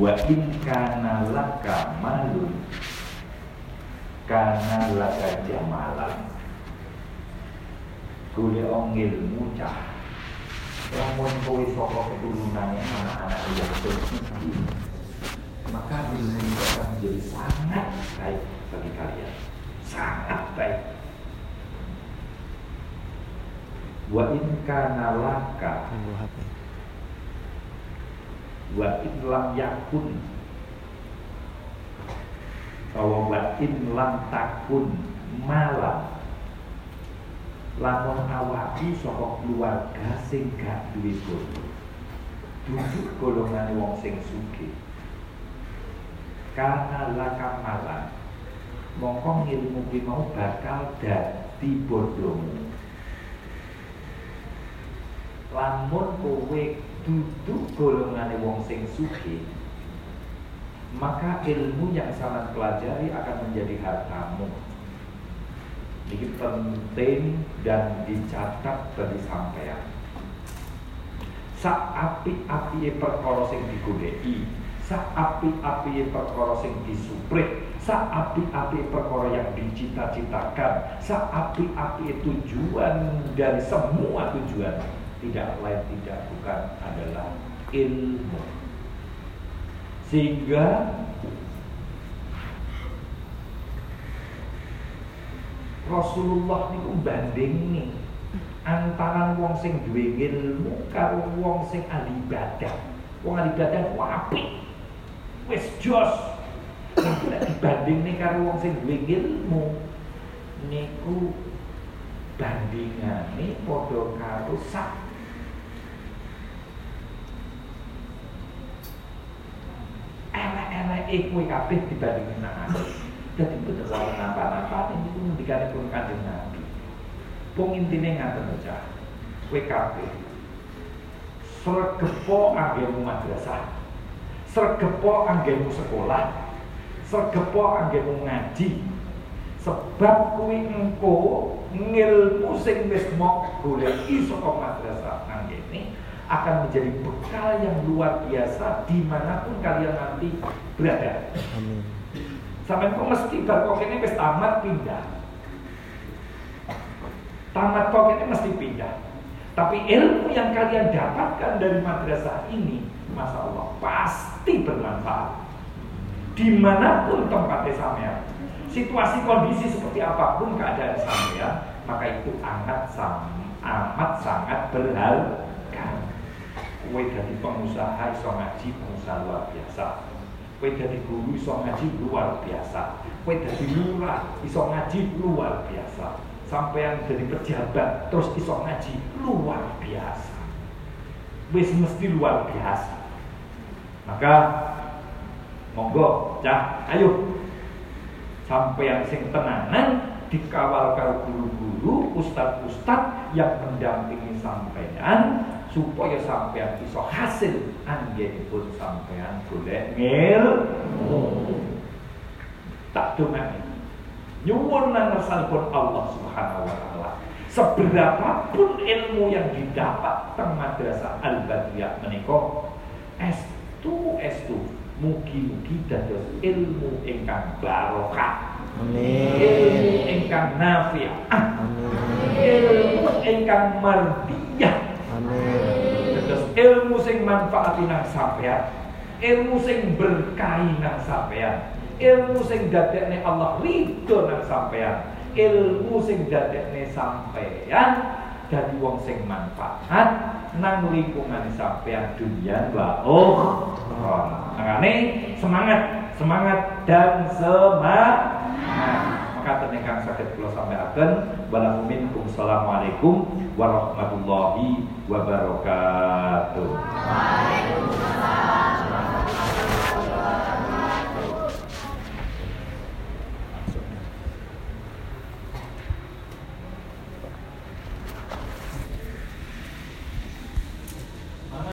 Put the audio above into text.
wa in kana laka malun. Kana laka jamalan. Kule ong ilmu cah Lamun kowe saka keturunannya anak-anak yang bergigi Maka itu akan menjadi sangat baik bagi kalian. Sangat baik. Wa in kana laka Wa in lam yakun. Bahwa wa in lam takun malam lamun awaki saka keluarga sing gak duwe bojo duduk golongan wong sing karena laka malan mongko ilmu kuwi mau bakal dadi bodohmu. Lamun kowe duduk golongan wong sing sugih maka ilmu yang sangat pelajari akan menjadi hartamu ini penting dan dicatat bagi sampean. Sa api-api perkara sing digodheki, sa api-api perkara sing disuprit, sa api-api perkara yang dicita-citakan, sa api-api tujuan dari semua tujuan tidak lain tidak bukan adalah ilmu. Sehingga Rasulullah niku banding antara wong sing duwe ilmu karo wong sing ahli ibadah. Wong ahli ibadah ku apik. Wis jos. Nek dibandingne karo wong sing duwe ilmu niku bandingane padha karo sak elek-eleke kowe kabeh dibandingin nang jadi betul kalau napa-napa ini pun dikali pun kanjeng Nabi. Pung intinya ngaten aja. WKP. Sergepo anggemu madrasah. Sergepo anggemu sekolah. Sergepo anggemu ngaji. Sebab kuwi engko ngilmu sing wis mok goleki saka madrasah anggene akan menjadi bekal yang luar biasa di mana pun kalian nanti berada. Amin. Sampai kok mesti bar kok ini wis tamat pindah. Tamat kok ini mesti pindah. Tapi ilmu yang kalian dapatkan dari madrasah ini, masya Allah, pasti bermanfaat. Di mana pun tempatnya sampean, situasi kondisi seperti apa pun keadaan sampean, maka itu amat amat sangat berharga. Kue dari pengusaha iso ngaji pengusaha luar biasa Kue jadi guru iso ngaji luar biasa. Kue jadi lurah iso ngaji luar biasa. Sampai yang jadi pejabat terus iso ngaji luar biasa. Wis mesti luar biasa. Maka monggo cah ayo sampai yang sing tenanan dikawal karo guru-guru, ustad-ustad yang mendampingi sampean supaya sampean bisa hasil pun sampean golek ngilmu. Tak dongani. Nyuwun nang pun Allah Subhanahu wa taala. Seberapapun ilmu yang didapat teng madrasah Al-Badriyah menika estu estu mugi-mugi dados ilmu ingkang barokah. Amin. Ilmu ingkang nafi'ah. Amin. Ilmu ingkang mardiyah Terus ilmu sing manfaati nang sampean, ilmu sing berkahi nang sampean, ilmu sing dadekne Allah ridho nang sampean, ilmu sing dadekne sampean dadi wong sing manfaat nang lingkungan sampean dunia wa oh. Makane semangat, semangat dan semangat. Maka tenekan sakit kula sampeaken. Minkum. Assalamualaikum warahmatullahi wabarakatuh.